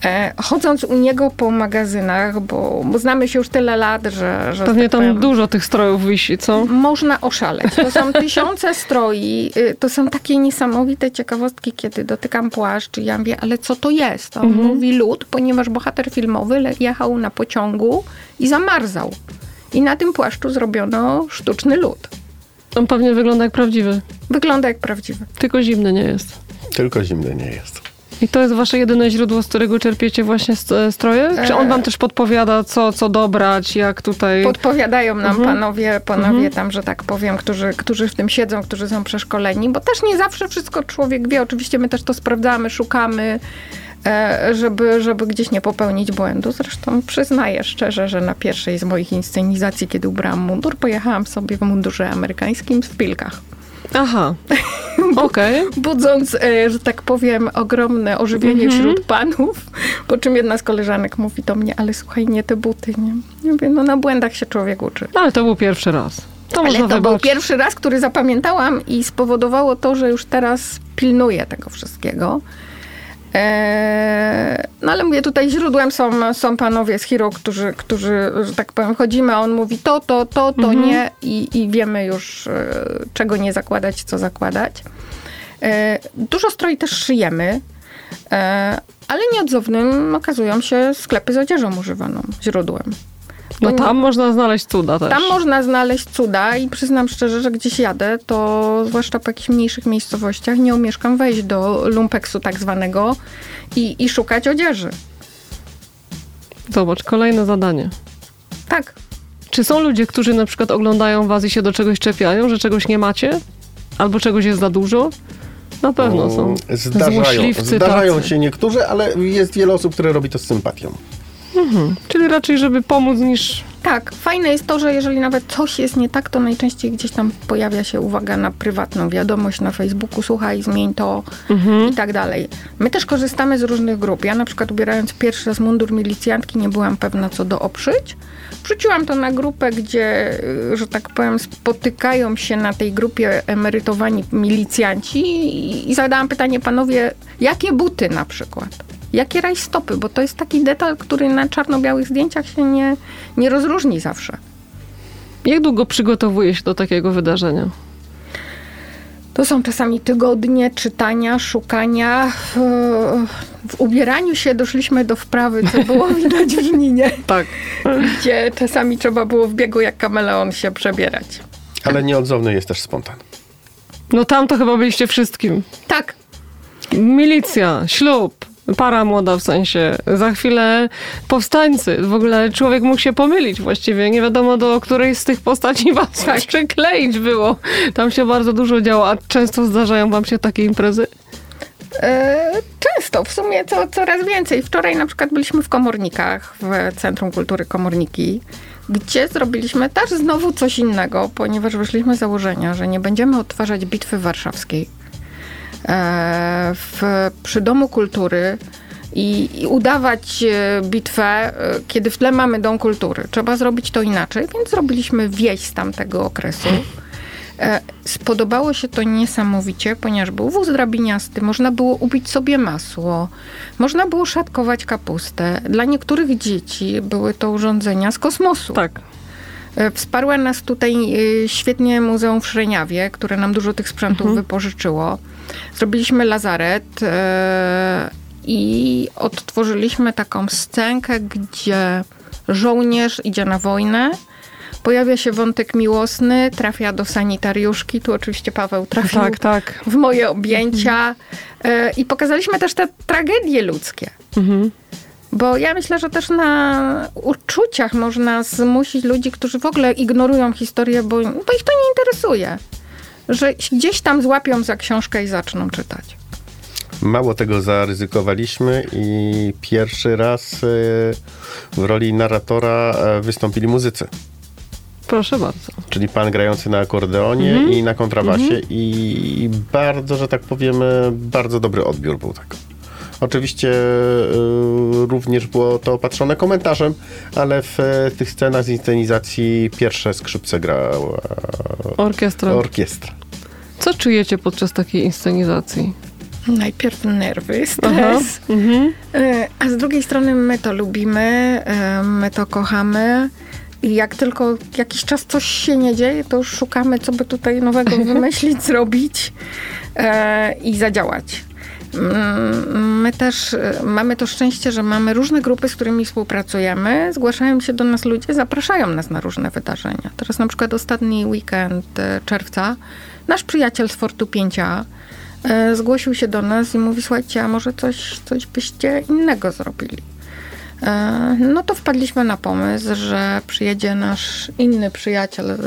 E, Chodząc u niego po magazynach, bo, bo znamy się już tyle lat, że... że Pewnie tak tam powiem, dużo tych strojów wisi, co? można oszaleć. To są tysiące stroi, y, to są takie niesamowite ciekawostki, kiedy dotykam płaszcz i ja mówię, ale co to jest? On mówi lód, ponieważ bohater filmowy jechał na pociągu i zamarzał. I na tym płaszczu zrobiono sztuczny lód. On pewnie wygląda jak prawdziwy, Wygląda jak prawdziwy. tylko zimny nie jest. Tylko zimny nie jest. I to jest wasze jedyne źródło, z którego czerpiecie właśnie st- stroje? Czy on wam też podpowiada, co, co dobrać, jak tutaj... Podpowiadają nam Mhm. panowie, panowie tam, że tak powiem, którzy, którzy w tym siedzą, którzy są przeszkoleni, bo też nie zawsze wszystko człowiek wie. Oczywiście my też to sprawdzamy, szukamy, e, żeby, żeby gdzieś nie popełnić błędu. Zresztą przyznaję szczerze, że na pierwszej z moich inscenizacji, kiedy ubrałam mundur, pojechałam sobie w mundurze amerykańskim w pilkach. Aha, okej. Budząc, e, że tak powiem, ogromne ożywienie Mhm. wśród panów. Po czym jedna z koleżanek mówi do mnie, ale słuchaj, nie te buty, nie? Ja mówię, no na błędach się człowiek uczy. No, Ale to był pierwszy raz. To Ale to był pierwszy raz, który zapamiętałam i spowodowało to, że już teraz pilnuję tego wszystkiego. Eee, no ale mówię, tutaj źródłem są, są panowie z Hero, którzy, którzy, że tak powiem, chodzimy, a on mówi to, to, to, to nie i, i wiemy już, e, czego nie zakładać, co zakładać. E, dużo stroi też szyjemy, e, ale nieodzownym okazują się sklepy z odzieżą używaną źródłem. No tam można znaleźć cuda też. Tam można znaleźć cuda i przyznam szczerze, że gdzieś jadę, to zwłaszcza po jakichś mniejszych miejscowościach nie umieszkam wejść do lumpeksu tak zwanego i, i szukać odzieży. Zobacz, kolejne zadanie. Tak. Czy są ludzie, którzy na przykład oglądają was i się do czegoś czepiają, że czegoś nie macie? Albo czegoś jest za dużo? Na pewno są. Mm, Zdarzają, Złośliwcy zdarzają tacy. się niektórzy, ale jest wiele osób, które robi to z sympatią. Czyli raczej, żeby pomóc niż... Tak, fajne jest to, że jeżeli nawet coś jest nie tak, to najczęściej gdzieś tam pojawia się uwaga na prywatną wiadomość na Facebooku, słuchaj, zmień to i tak dalej. My też korzystamy z różnych grup. Ja na przykład ubierając pierwszy raz mundur milicjantki nie byłam pewna co do oprzeć. Wrzuciłam to na grupę, gdzie, y, że tak powiem, spotykają się na tej grupie emerytowani milicjanci i zadałam pytanie panowie, jakie buty na przykład? Jakie rajstopy? Bo to jest taki detal, który na czarno-białych zdjęciach się nie, nie rozróżni zawsze. Jak długo przygotowuje się do takiego wydarzenia? To są czasami tygodnie czytania, szukania. W, w ubieraniu się doszliśmy do wprawy, co było widać w żninie, Tak. gdzie czasami trzeba było w biegu jak kameleon się przebierać. Ale nieodzowny jest też spontan. No tam to chyba byliście wszystkim. Tak, Milicja, ślub, para młoda w sensie, za chwilę powstańcy. W ogóle człowiek mógł się pomylić właściwie. Nie wiadomo do której z tych postaci was tak. przykleić było. Tam się bardzo dużo działo. A często zdarzają wam się takie imprezy? E, często, w sumie co, coraz więcej. Wczoraj na przykład byliśmy w Komornikach, w Centrum Kultury Komorniki, gdzie zrobiliśmy też znowu coś innego, ponieważ wyszliśmy z założenia, że nie będziemy odtwarzać bitwy warszawskiej. E, w, przy Domu Kultury i, i, udawać e, bitwę, kiedy w tle mamy Dom Kultury. Trzeba zrobić to inaczej, więc zrobiliśmy wieś z tamtego okresu. E, spodobało się to niesamowicie, ponieważ był wóz drabiniasty, można było ubić sobie masło, można było szatkować kapustę. Dla niektórych dzieci były to urządzenia z kosmosu. Tak. E, wsparła nas tutaj e, świetnie Muzeum w Szreniawie, które nam dużo tych sprzętów mhm. wypożyczyło. Zrobiliśmy lazaret i odtworzyliśmy taką scenkę, gdzie żołnierz idzie na wojnę, Pojawia się wątek miłosny, trafia do sanitariuszki. Tu oczywiście Paweł trafił tak, tak. w moje objęcia. I pokazaliśmy też te tragedie ludzkie. Mhm. Bo ja myślę, że też na uczuciach można zmusić ludzi, którzy w ogóle ignorują historię, bo, bo ich to nie interesuje. Że gdzieś tam złapią za książkę i zaczną czytać. Mało tego zaryzykowaliśmy i pierwszy raz e, w roli narratora e, wystąpili muzycy. Proszę bardzo. Czyli pan grający na akordeonie mm -hmm. i na kontrabasie mm -hmm. i bardzo, że tak powiemy, bardzo dobry odbiór był tak. Oczywiście y, również było to opatrzone komentarzem, ale w y, tych scenach z inscenizacji pierwsze skrzypce grała orkiestra. orkiestra. Co czujecie podczas takiej inscenizacji? Najpierw nerwy, stres, mhm. y, a z drugiej strony my to lubimy, my to kochamy. I jak tylko jakiś czas coś się nie dzieje, to już szukamy, co by tutaj nowego wymyślić, zrobić e, i zadziałać. Mm, my też e, mamy to szczęście, że mamy różne grupy, z którymi współpracujemy. Zgłaszają się do nas ludzie, zapraszają nas na różne wydarzenia. Teraz na przykład ostatni weekend e, czerwca nasz przyjaciel z Fortu 5a e, zgłosił się do nas i mówi, słuchajcie, a może coś, coś byście innego zrobili. E, no to wpadliśmy na pomysł, że przyjedzie nasz inny przyjaciel e,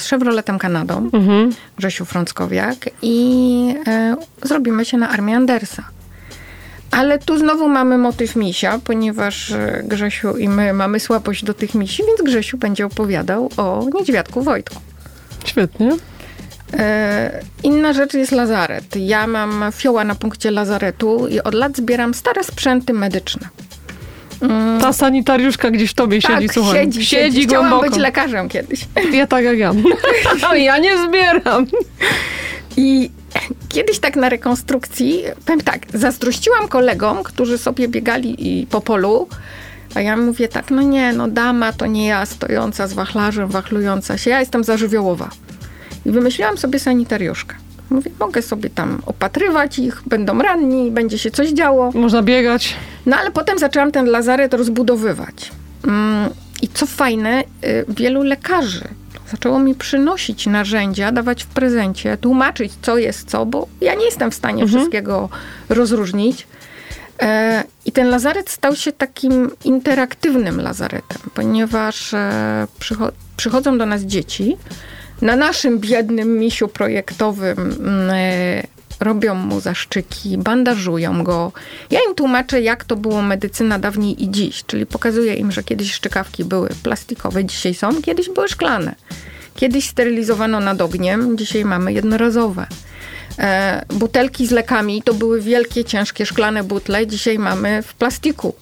z Chevroletem Kanadą, mhm. Grzesiu Frąckowiak i e, zrobimy się na armię Andersa. Ale tu znowu mamy motyw misia, ponieważ Grzesiu i my mamy słabość do tych misi, więc Grzesiu będzie opowiadał o niedźwiadku Wojtku. Świetnie. Inna rzecz jest lazaret. Ja mam fioła na punkcie lazaretu i od lat zbieram stare sprzęty medyczne. Mm. Ta sanitariuszka gdzieś w tobie tak, siedzi, słuchaj. Siedzi, siedzi, siedzi Chciałam głęboko. być lekarzem kiedyś. Ja tak jak ja. ja nie zbieram. I kiedyś tak na rekonstrukcji, powiem tak, zazdrościłam kolegom, którzy sobie biegali i po polu, a ja mówię tak, no nie, no dama to nie ja stojąca z wachlarzem, wachlująca się, ja jestem za żywiołowa. I wymyśliłam sobie sanitariuszkę. Mówię, mogę sobie tam opatrywać ich, będą ranni, będzie się coś działo. Można biegać. No ale potem zaczęłam ten lazaret rozbudowywać. Mm, I co fajne, y, wielu lekarzy zaczęło mi przynosić narzędzia, dawać w prezencie, tłumaczyć, co jest co, bo ja nie jestem w stanie mhm. wszystkiego rozróżnić. E, I ten lazaret stał się takim interaktywnym lazaretem, ponieważ e, przychodzą do nas dzieci, na naszym biednym misiu projektowym mm, e, robią mu zaszczyki, bandażują go. Ja im tłumaczę, jak to było medycyna dawniej i dziś, czyli pokazuję im, że kiedyś szczykawki były plastikowe, dzisiaj są, kiedyś były szklane. Kiedyś sterylizowano nad ogniem, dzisiaj mamy jednorazowe. E, butelki z lekami to były wielkie, ciężkie szklane butle, dzisiaj mamy w plastiku.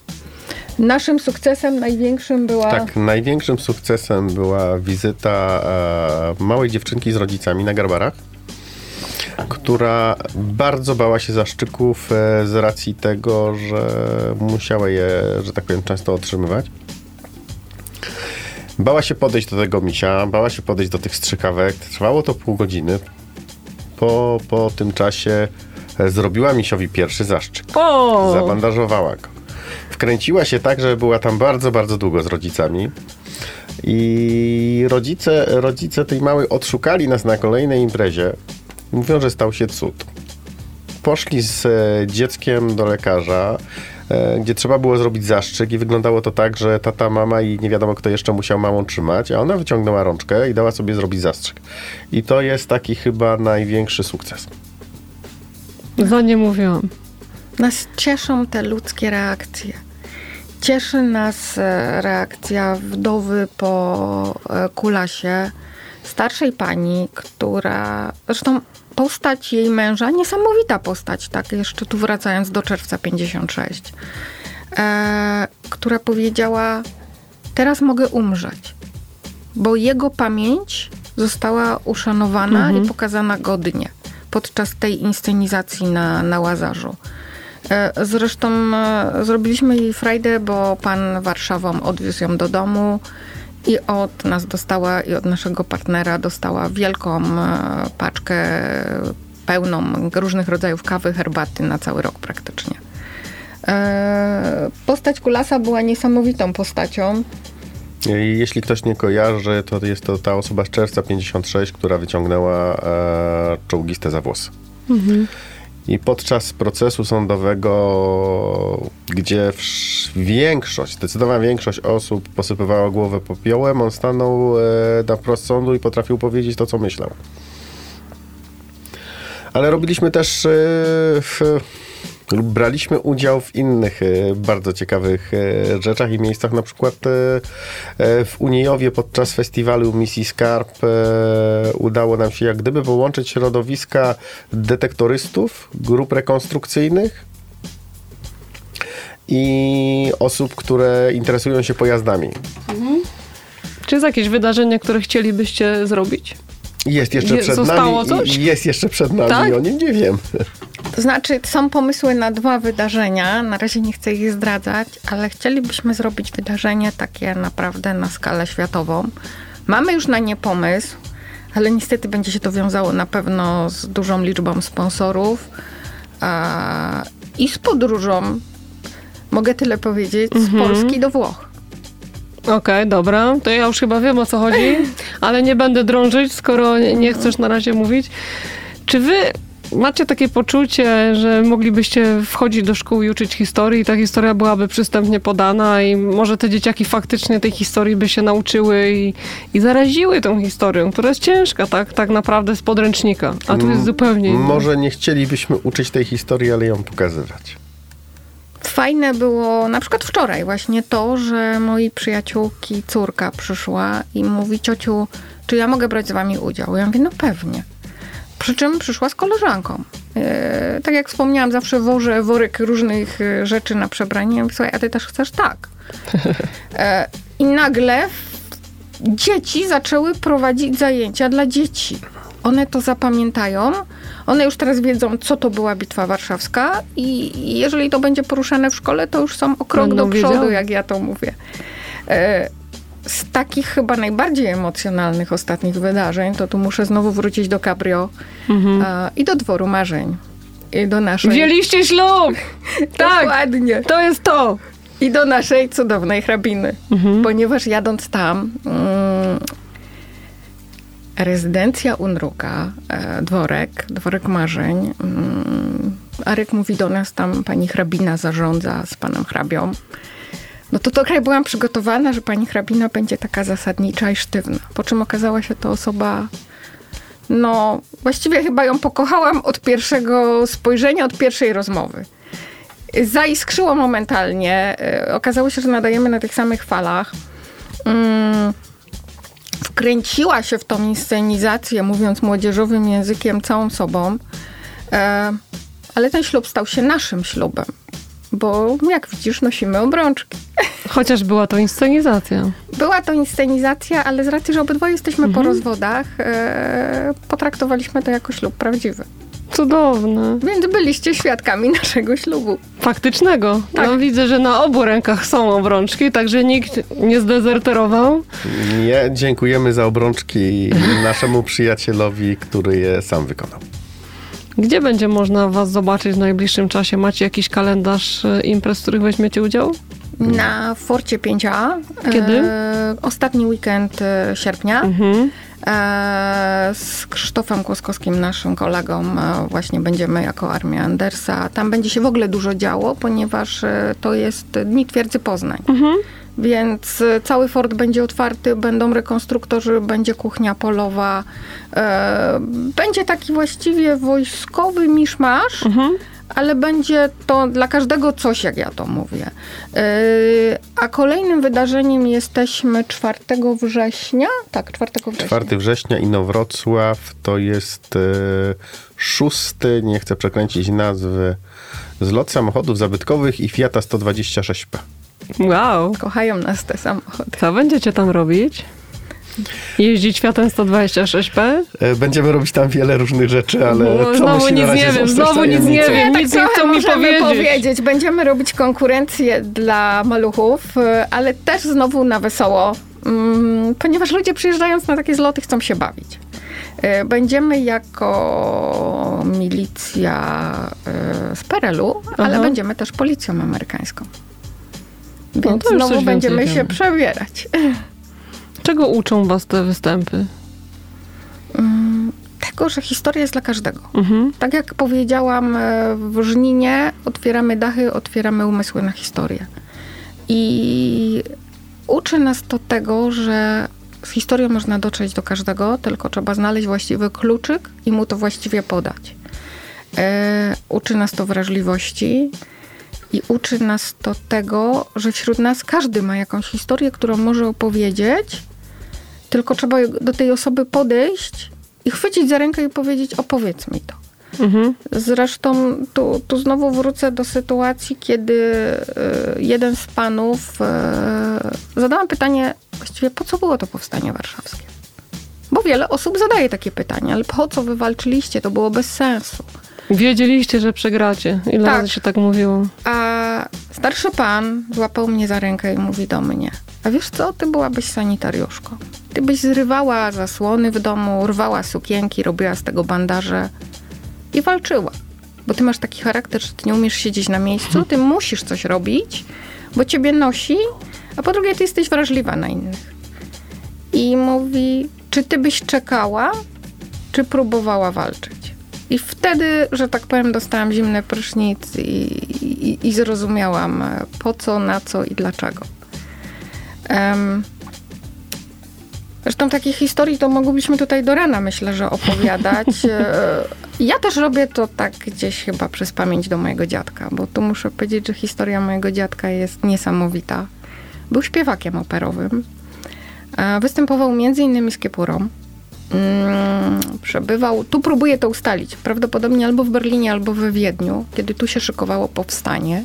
Naszym sukcesem największym była. Tak, największym sukcesem była wizyta e, małej dziewczynki z rodzicami na Garbarach, która bardzo bała się zaszczyków e, z racji tego, że musiała je, że tak powiem, często otrzymywać. Bała się podejść do tego misia, bała się podejść do tych strzykawek. Trwało to pół godziny. Po, po tym czasie e, zrobiła misiowi pierwszy zaszczyk. O! Zabandażowała go wkręciła się tak, że była tam bardzo, bardzo długo z rodzicami. I rodzice, rodzice tej małej odszukali nas na kolejnej imprezie. Mówią, że stał się cud. poszli z e, dzieckiem do lekarza, e, gdzie trzeba było zrobić zastrzyk i wyglądało to tak, że tata, mama i nie wiadomo kto jeszcze musiał mamą trzymać, a ona wyciągnęła rączkę i dała sobie zrobić zastrzyk. I to jest taki chyba największy sukces. Za nie mówiłam. Nas cieszą te ludzkie reakcje. Cieszy nas e, reakcja wdowy po e, kulasie, starszej pani, która. Zresztą postać jej męża, niesamowita postać, tak, jeszcze tu wracając do czerwca 56, e, która powiedziała: Teraz mogę umrzeć, bo jego pamięć została uszanowana Mhm. i pokazana godnie podczas tej inscenizacji na, na Łazarzu. E, Zresztą e, zrobiliśmy jej frajdę, bo pan Warszawą odwiózł ją do domu i od nas dostała i od naszego partnera dostała wielką e, paczkę pełną różnych rodzajów kawy, herbaty na cały rok praktycznie. Postać Kulasa była niesamowitą postacią. Jeśli ktoś nie kojarzy, to jest to ta osoba z czerwca 56, która wyciągnęła e, czołgiste za włosy. I podczas procesu sądowego, gdzie większość, zdecydowana większość osób posypywała głowę popiołem, on stanął e, na prost sądu i potrafił powiedzieć to, co myślał. Ale robiliśmy też, e, lub braliśmy udział w innych e, bardzo ciekawych e, rzeczach i miejscach, na przykład e, w Unijowie podczas festiwalu Misji Skarb udało nam się jak gdyby połączyć środowiska detektorystów, grup rekonstrukcyjnych i osób, które interesują się pojazdami. Czy jest jakieś wydarzenie, które chcielibyście zrobić? Jest jeszcze Je- przed zostało nami. coś? Jest jeszcze przed nami, Tak? o nim nie wiem. To znaczy, są pomysły na dwa wydarzenia. Na razie nie chcę ich zdradzać, ale chcielibyśmy zrobić wydarzenie takie naprawdę na skalę światową. Mamy już na nie pomysł, ale niestety będzie się to wiązało na pewno z dużą liczbą sponsorów a, i z podróżą. Mogę tyle powiedzieć, z Polski do Włoch. Okej, dobra. To ja już chyba wiem o co chodzi, ale nie będę drążyć, skoro nie chcesz na razie mówić. Czy wy macie takie poczucie, że moglibyście wchodzić do szkół i uczyć historii i ta historia byłaby przystępnie podana i może te dzieciaki faktycznie tej historii by się nauczyły i, i zaraziły tą historią, która jest ciężka, tak, tak naprawdę z podręcznika, a tu jest zupełnie inna. Może nie chcielibyśmy uczyć tej historii, ale ją pokazywać. Fajne było na przykład wczoraj właśnie to, że moi przyjaciółki córka przyszła i mówi ciociu, czy ja mogę brać z wami udział? Ja mówię, no pewnie. Przy czym przyszła z koleżanką. E, tak jak wspomniałam, zawsze wożę worek różnych e, rzeczy na przebranie. Ja mówię, słuchaj, a ty też chcesz? Tak. E, I nagle dzieci zaczęły prowadzić zajęcia dla dzieci. One to zapamiętają. One już teraz wiedzą, co to była Bitwa Warszawska i jeżeli to będzie poruszane w szkole, to już są o krok Będą do przodu, jak ja to mówię. E, Z takich chyba najbardziej emocjonalnych ostatnich wydarzeń, to tu muszę znowu wrócić do Cabrio e, i do Dworu Marzeń. I do naszej... Wzięliście ślub! tak, Dokładnie. to jest to! I do naszej cudownej hrabiny. Ponieważ jadąc tam, mm, rezydencja Unruka, e, dworek, dworek marzeń. Mm, Arek mówi do nas, tam pani hrabina zarządza z panem hrabią. No to trochę byłam przygotowana, że pani hrabina będzie taka zasadnicza i sztywna. Po czym okazała się to osoba no, właściwie chyba ją pokochałam od pierwszego spojrzenia, od pierwszej rozmowy. Zaiskrzyło momentalnie. E, Okazało się, że nadajemy na tych samych falach. Mm, Wkręciła się w tą inscenizację, mówiąc młodzieżowym językiem, całą sobą. E, Ale ten ślub stał się naszym ślubem. Bo jak widzisz, nosimy obrączki. Chociaż była to inscenizacja. Była to inscenizacja, ale z racji, że obydwoje jesteśmy po rozwodach, e, potraktowaliśmy to jako ślub prawdziwy. Cudowne. Więc byliście świadkami naszego ślubu. Faktycznego. Tak. No, widzę, że na obu rękach są obrączki, także nikt nie zdezerterował. Nie, dziękujemy za obrączki naszemu przyjacielowi, który je sam wykonał. Gdzie będzie można was zobaczyć w najbliższym czasie? Macie jakiś kalendarz e, imprez, w których weźmiecie udział? Na Forcie 5A. Kiedy? E, ostatni weekend e, sierpnia. Mhm. E, z Krzysztofem Kłoskowskim, naszym kolegą, e, właśnie będziemy jako Armia Andersa. Tam będzie się w ogóle dużo działo, ponieważ to jest Dni Twierdzy Poznań. Więc e, cały fort będzie otwarty, będą rekonstruktorzy, będzie kuchnia polowa. E, będzie taki właściwie wojskowy miszmasz, ale będzie to dla każdego coś, jak ja to mówię. E, a kolejnym wydarzeniem jesteśmy 4 września. Tak, 4 września. 4 września Inowrocław to jest e, szósty, nie chcę przekręcić nazwy, zlot samochodów zabytkowych i Fiata 126P. Wow. Kochają nas te samochody. Co będziecie tam robić? Jeździć Fiatem 126P? E, Będziemy robić tam wiele różnych rzeczy, ale No, to znowu musi na nic razie nie wiem, znowu nic nie wiem. tak nic nie trochę chcą mi możemy powiedzieć. Będziemy robić konkurencję dla maluchów, y, ale też znowu na wesoło, mm, ponieważ ludzie przyjeżdżając na takie zloty chcą się bawić. Y, Będziemy jako milicja z Perelu, ale Aha. będziemy też policją amerykańską. Więc No znowu będziemy się przebierać. Czego uczą was te występy? Mm, Tego, że historia jest dla każdego. Mhm. Tak jak powiedziałam, e, w Żninie otwieramy dachy, otwieramy umysły na historię. I uczy nas to tego, że z historią można dotrzeć do każdego, tylko trzeba znaleźć właściwy kluczyk i mu to właściwie podać. E, uczy nas to wrażliwości i uczy nas to tego, że wśród nas każdy ma jakąś historię, którą może opowiedzieć, tylko trzeba do tej osoby podejść i chwycić za rękę i powiedzieć: opowiedz mi to. Mhm. Zresztą tu, tu znowu wrócę do sytuacji, kiedy e, jeden z panów e, zadałam pytanie, właściwie po co było to powstanie warszawskie? Bo wiele osób zadaje takie pytanie, ale po co wy walczyliście? To było bez sensu. Wiedzieliście, że przegracie. Ile Tak. razy się tak mówiło? A starszy pan złapał mnie za rękę i mówi do mnie: A wiesz co, ty byłabyś sanitariuszką. Ty byś zrywała zasłony w domu, rwała sukienki, robiła z tego bandaże i walczyła. Bo ty masz taki charakter, że ty nie umiesz siedzieć na miejscu, ty musisz coś robić, bo ciebie nosi, a po drugie ty jesteś wrażliwa na innych. I mówi: Czy ty byś czekała, czy próbowała walczyć? I wtedy, że tak powiem, dostałam zimny prysznic i, i, i zrozumiałam e, po co, na co i dlaczego. Em, zresztą takich historii to moglibyśmy tutaj do rana, myślę, że opowiadać. E, Ja też robię to tak gdzieś chyba przez pamięć do mojego dziadka, bo tu muszę powiedzieć, że historia mojego dziadka jest niesamowita. Był śpiewakiem operowym. E, Występował między innymi z Kiepurą. Mm, przebywał, tu próbuję to ustalić, prawdopodobnie albo w Berlinie, albo we Wiedniu, kiedy tu się szykowało powstanie.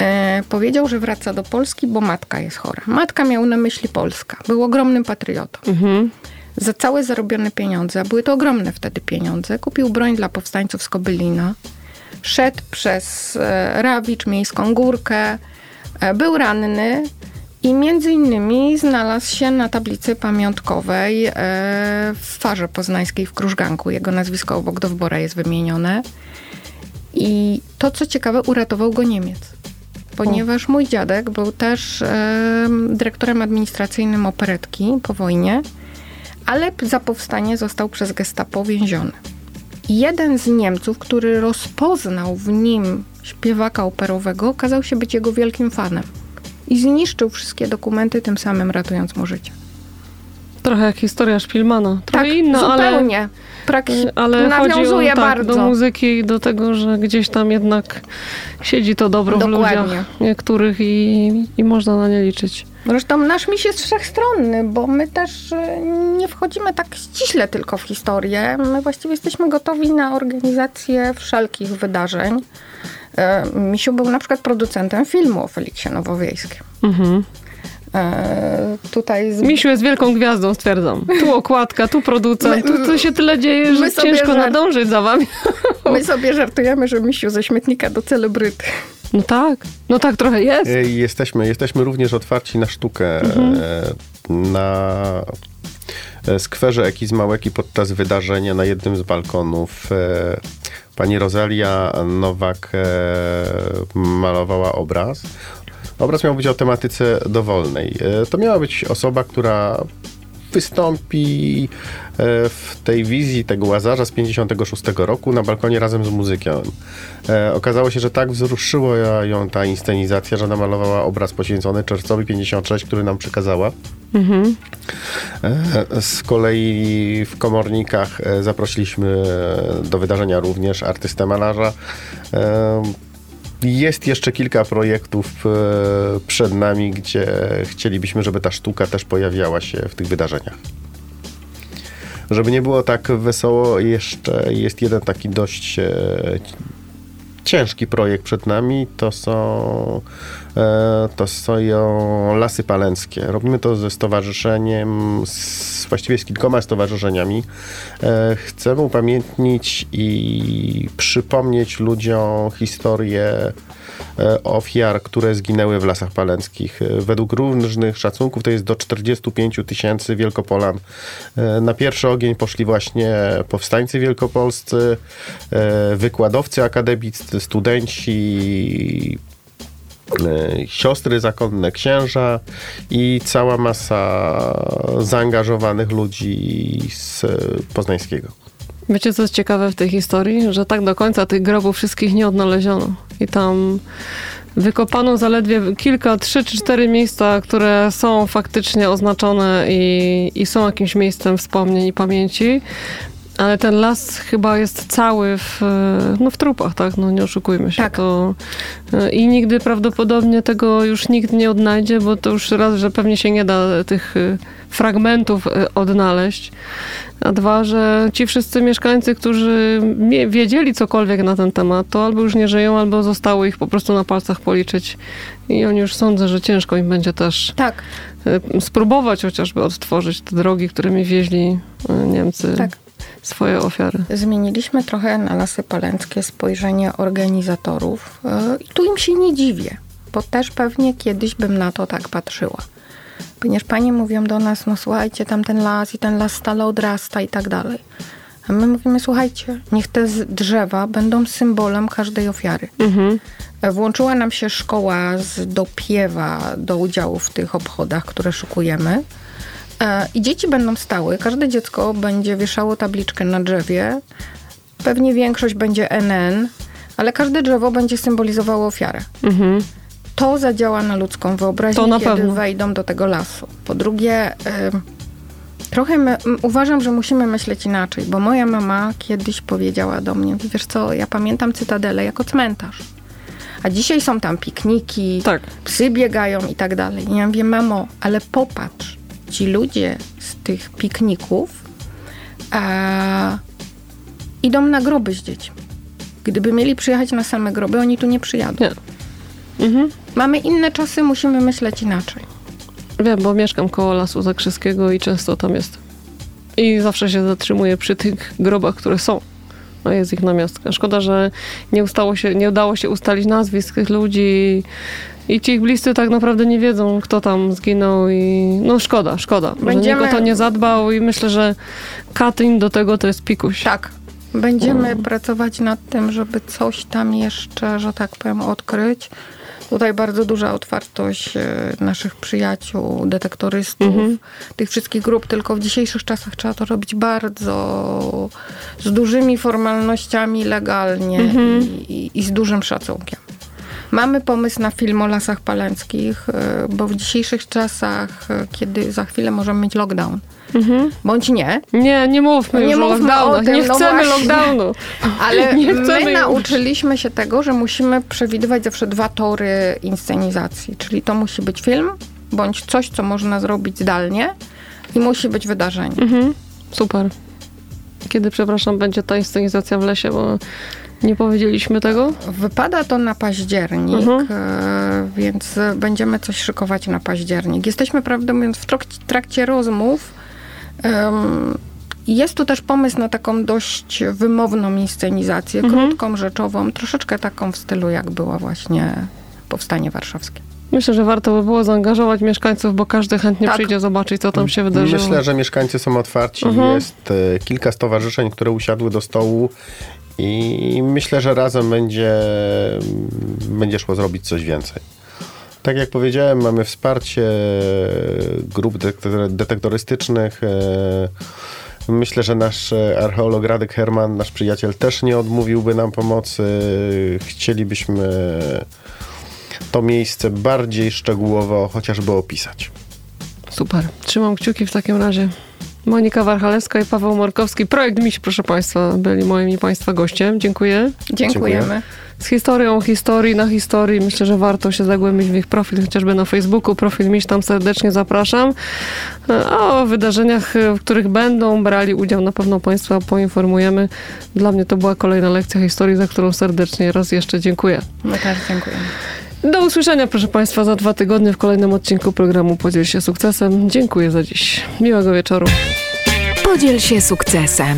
E, powiedział, że wraca do Polski, bo matka jest chora. Matka miał na myśli Polska. Był ogromnym patriotą. Mhm. Za całe zarobione pieniądze, a były to ogromne wtedy pieniądze, kupił broń dla powstańców z Kobylina. Szedł przez e, Rawicz, Miejską Górkę. E, był ranny i między innymi znalazł się na tablicy pamiątkowej e, w Farze Poznańskiej w Krużganku. Jego nazwisko obok Dowbora jest wymienione. I to, co ciekawe, uratował go Niemiec. Ponieważ mój dziadek był też e, dyrektorem administracyjnym operetki po wojnie, ale za powstanie został przez gestapo więziony. Jeden z Niemców, który rozpoznał w nim śpiewaka operowego, okazał się być jego wielkim fanem. I zniszczył wszystkie dokumenty, tym samym ratując mu życie. Trochę jak historia Szpilmana. Trochę tak, inna, ale... zupełnie. Prak- Ale nawiązuje chodzi o, tak, bardzo. do muzyki i do tego, że gdzieś tam jednak siedzi to dobro w Dokładnie. ludziach niektórych i, i można na nie liczyć. Zresztą nasz miś jest wszechstronny, bo my też e, nie wchodzimy tak ściśle tylko w historię. My właściwie jesteśmy gotowi na organizację wszelkich wydarzeń. E, Misiu był na przykład producentem filmu o Feliksie Nowowiejskim. Mhm. Tutaj z... Misiu jest wielką gwiazdą, stwierdzam. Tu okładka, tu producent, tu, tu się tyle dzieje, że ciężko żart- nadążyć za wami. My sobie żartujemy, że Misiu ze śmietnika do celebryty. No tak, no tak trochę jest. E, Jesteśmy, jesteśmy również otwarci na sztukę. Mhm. e, Na e, skwerze Eki z Małeki podczas wydarzenia na jednym z balkonów pani Rosalia Nowak malowała obraz. Obraz miał być o tematyce dowolnej. To miała być osoba, która wystąpi e, w tej wizji tego Łazarza z 56 roku na balkonie razem z muzykiem. E, okazało się, że tak wzruszyła ją ta inscenizacja, że namalowała obraz poświęcony Czerwcowi 56, który nam przekazała. E, Z kolei w komornikach zaprosiliśmy do wydarzenia również artystę malarza. Jest jeszcze kilka projektów e, przed nami, gdzie chcielibyśmy, żeby ta sztuka też pojawiała się w tych wydarzeniach. Żeby nie było tak wesoło, jeszcze jest jeden taki dość e, ciężki projekt przed nami. To są, e, to są lasy palenckie. Robimy to ze stowarzyszeniem, z, właściwie z kilkoma stowarzyszeniami. E, chcemy upamiętnić i przypomnieć ludziom historię ofiar, które zginęły w lasach palenckich. E, Według różnych szacunków to jest do 45 tysięcy Wielkopolan. E, Na pierwszy ogień poszli właśnie powstańcy wielkopolscy, e, wykładowcy akademiccy, studenci, e, siostry zakonne, księża i cała masa zaangażowanych ludzi z Poznańskiego. Wiecie, co jest ciekawe w tej historii? Że tak do końca tych grobów wszystkich nie odnaleziono. I tam wykopano zaledwie kilka, trzy czy cztery miejsca, które są faktycznie oznaczone i, i są jakimś miejscem wspomnień i pamięci. Ale ten las chyba jest cały w, no w trupach, tak? No nie oszukujmy się. Tak. To, y, I nigdy prawdopodobnie tego już nikt nie odnajdzie, bo to już raz, że pewnie się nie da tych y, fragmentów y, odnaleźć. A dwa, że ci wszyscy mieszkańcy, którzy wiedzieli cokolwiek na ten temat, to albo już nie żyją, albo zostało ich po prostu na palcach policzyć. I oni już sądzę, że ciężko im będzie też Tak, y, spróbować chociażby odtworzyć te drogi, którymi wieźli y, Niemcy tak. swoje ofiary. Zmieniliśmy trochę na Lasy Palenckie spojrzenie organizatorów i tu im się nie dziwię, bo też pewnie kiedyś bym na to tak patrzyła. Ponieważ panie mówią do nas, no słuchajcie, tam ten las i ten las stale odrasta i tak dalej. A my mówimy, słuchajcie, niech te drzewa będą symbolem każdej ofiary. Mhm. E, Włączyła nam się szkoła z dopiewa do udziału w tych obchodach, które szukujemy. E, I dzieci będą stały, każde dziecko będzie wieszało tabliczkę na drzewie. Pewnie większość będzie NN, ale każde drzewo będzie symbolizowało ofiarę. Mhm. To zadziała na ludzką wyobraźnię, To na kiedy pewno. wejdą do tego lasu. Po drugie, ym, trochę my, uważam, że musimy myśleć inaczej, bo moja mama kiedyś powiedziała do mnie, wiesz co, ja pamiętam Cytadelę jako cmentarz. A dzisiaj są tam pikniki, Tak. psy biegają i tak dalej. I ja mówię, mamo, ale popatrz, ci ludzie z tych pikników a, idą na groby z dziećmi. Gdyby mieli przyjechać na same groby, oni tu nie przyjadą. Nie. Mhm. Mamy inne czasy, musimy myśleć inaczej. Wiem, bo mieszkam koło Lasu Zakrzyskiego i często tam jest. I zawsze się zatrzymuję przy tych grobach, które są. No jest ich namiastka. Szkoda, że nie, ustało się, nie udało się ustalić nazwisk tych ludzi i ci ich bliscy tak naprawdę nie wiedzą, kto tam zginął i no szkoda, szkoda, że Będziemy- nikt o to nie zadbał i myślę, że Katyn do tego to jest pikuś. Tak. Będziemy pracować nad tym, żeby coś tam jeszcze, że tak powiem, odkryć. Tutaj bardzo duża otwartość e, naszych przyjaciół, detektorystów, Mhm. tych wszystkich grup, tylko w dzisiejszych czasach trzeba to robić bardzo z dużymi formalnościami legalnie i, i, i z dużym szacunkiem. Mamy pomysł na film o lasach palenckich, e, bo w dzisiejszych czasach, e, kiedy za chwilę możemy mieć lockdown, Mhm. bądź nie, Nie, nie mówmy Nie już o mówmy o tym, nie no chcemy właśnie. lockdownu. Ale chcemy my nauczyliśmy się tego, że musimy przewidywać zawsze dwa tory inscenizacji. Czyli to musi być film, bądź coś, co można zrobić zdalnie i musi być wydarzenie. Mhm. Super. Kiedy, przepraszam, będzie ta inscenizacja w lesie, bo nie powiedzieliśmy tego? Wypada to na październik, Mhm. e, więc będziemy coś szykować na październik. Jesteśmy, prawdę mówiąc, w trak- trakcie rozmów. Jest tu też pomysł na taką dość wymowną inscenizację, Mhm. krótką, rzeczową, troszeczkę taką w stylu, jak było właśnie Powstanie Warszawskie. Myślę, że warto by było zaangażować mieszkańców, bo każdy chętnie Tak. przyjdzie zobaczyć, co tam się wydarzyło. Myślę, że mieszkańcy są otwarci. Mhm. Jest e, kilka stowarzyszeń, które usiadły do stołu i myślę, że razem będzie, będzie szło zrobić coś więcej. Tak jak powiedziałem, mamy wsparcie grup detektor- detektorystycznych. e, Myślę, że nasz e, archeolog Radek Herman, nasz przyjaciel, też nie odmówiłby nam pomocy. Chcielibyśmy to miejsce bardziej szczegółowo chociażby opisać. Super. Trzymam kciuki w takim razie. Monika Warchalewska i Paweł Morkowski. Projekt Miś, proszę Państwa, byli moim i Państwa gościem. Dziękuję. Dziękujemy. Z historią historii na historii. Myślę, że warto się zagłębić w ich profil, chociażby na Facebooku. Profil Miś, tam serdecznie zapraszam. A o wydarzeniach, w których będą brali udział, na pewno Państwa poinformujemy. Dla mnie to była kolejna lekcja historii, za którą serdecznie raz jeszcze dziękuję. My też dziękujemy. Do usłyszenia, proszę Państwa, za dwa tygodnie w kolejnym odcinku programu Podziel się sukcesem. Dziękuję za dziś. Miłego wieczoru. Podziel się sukcesem.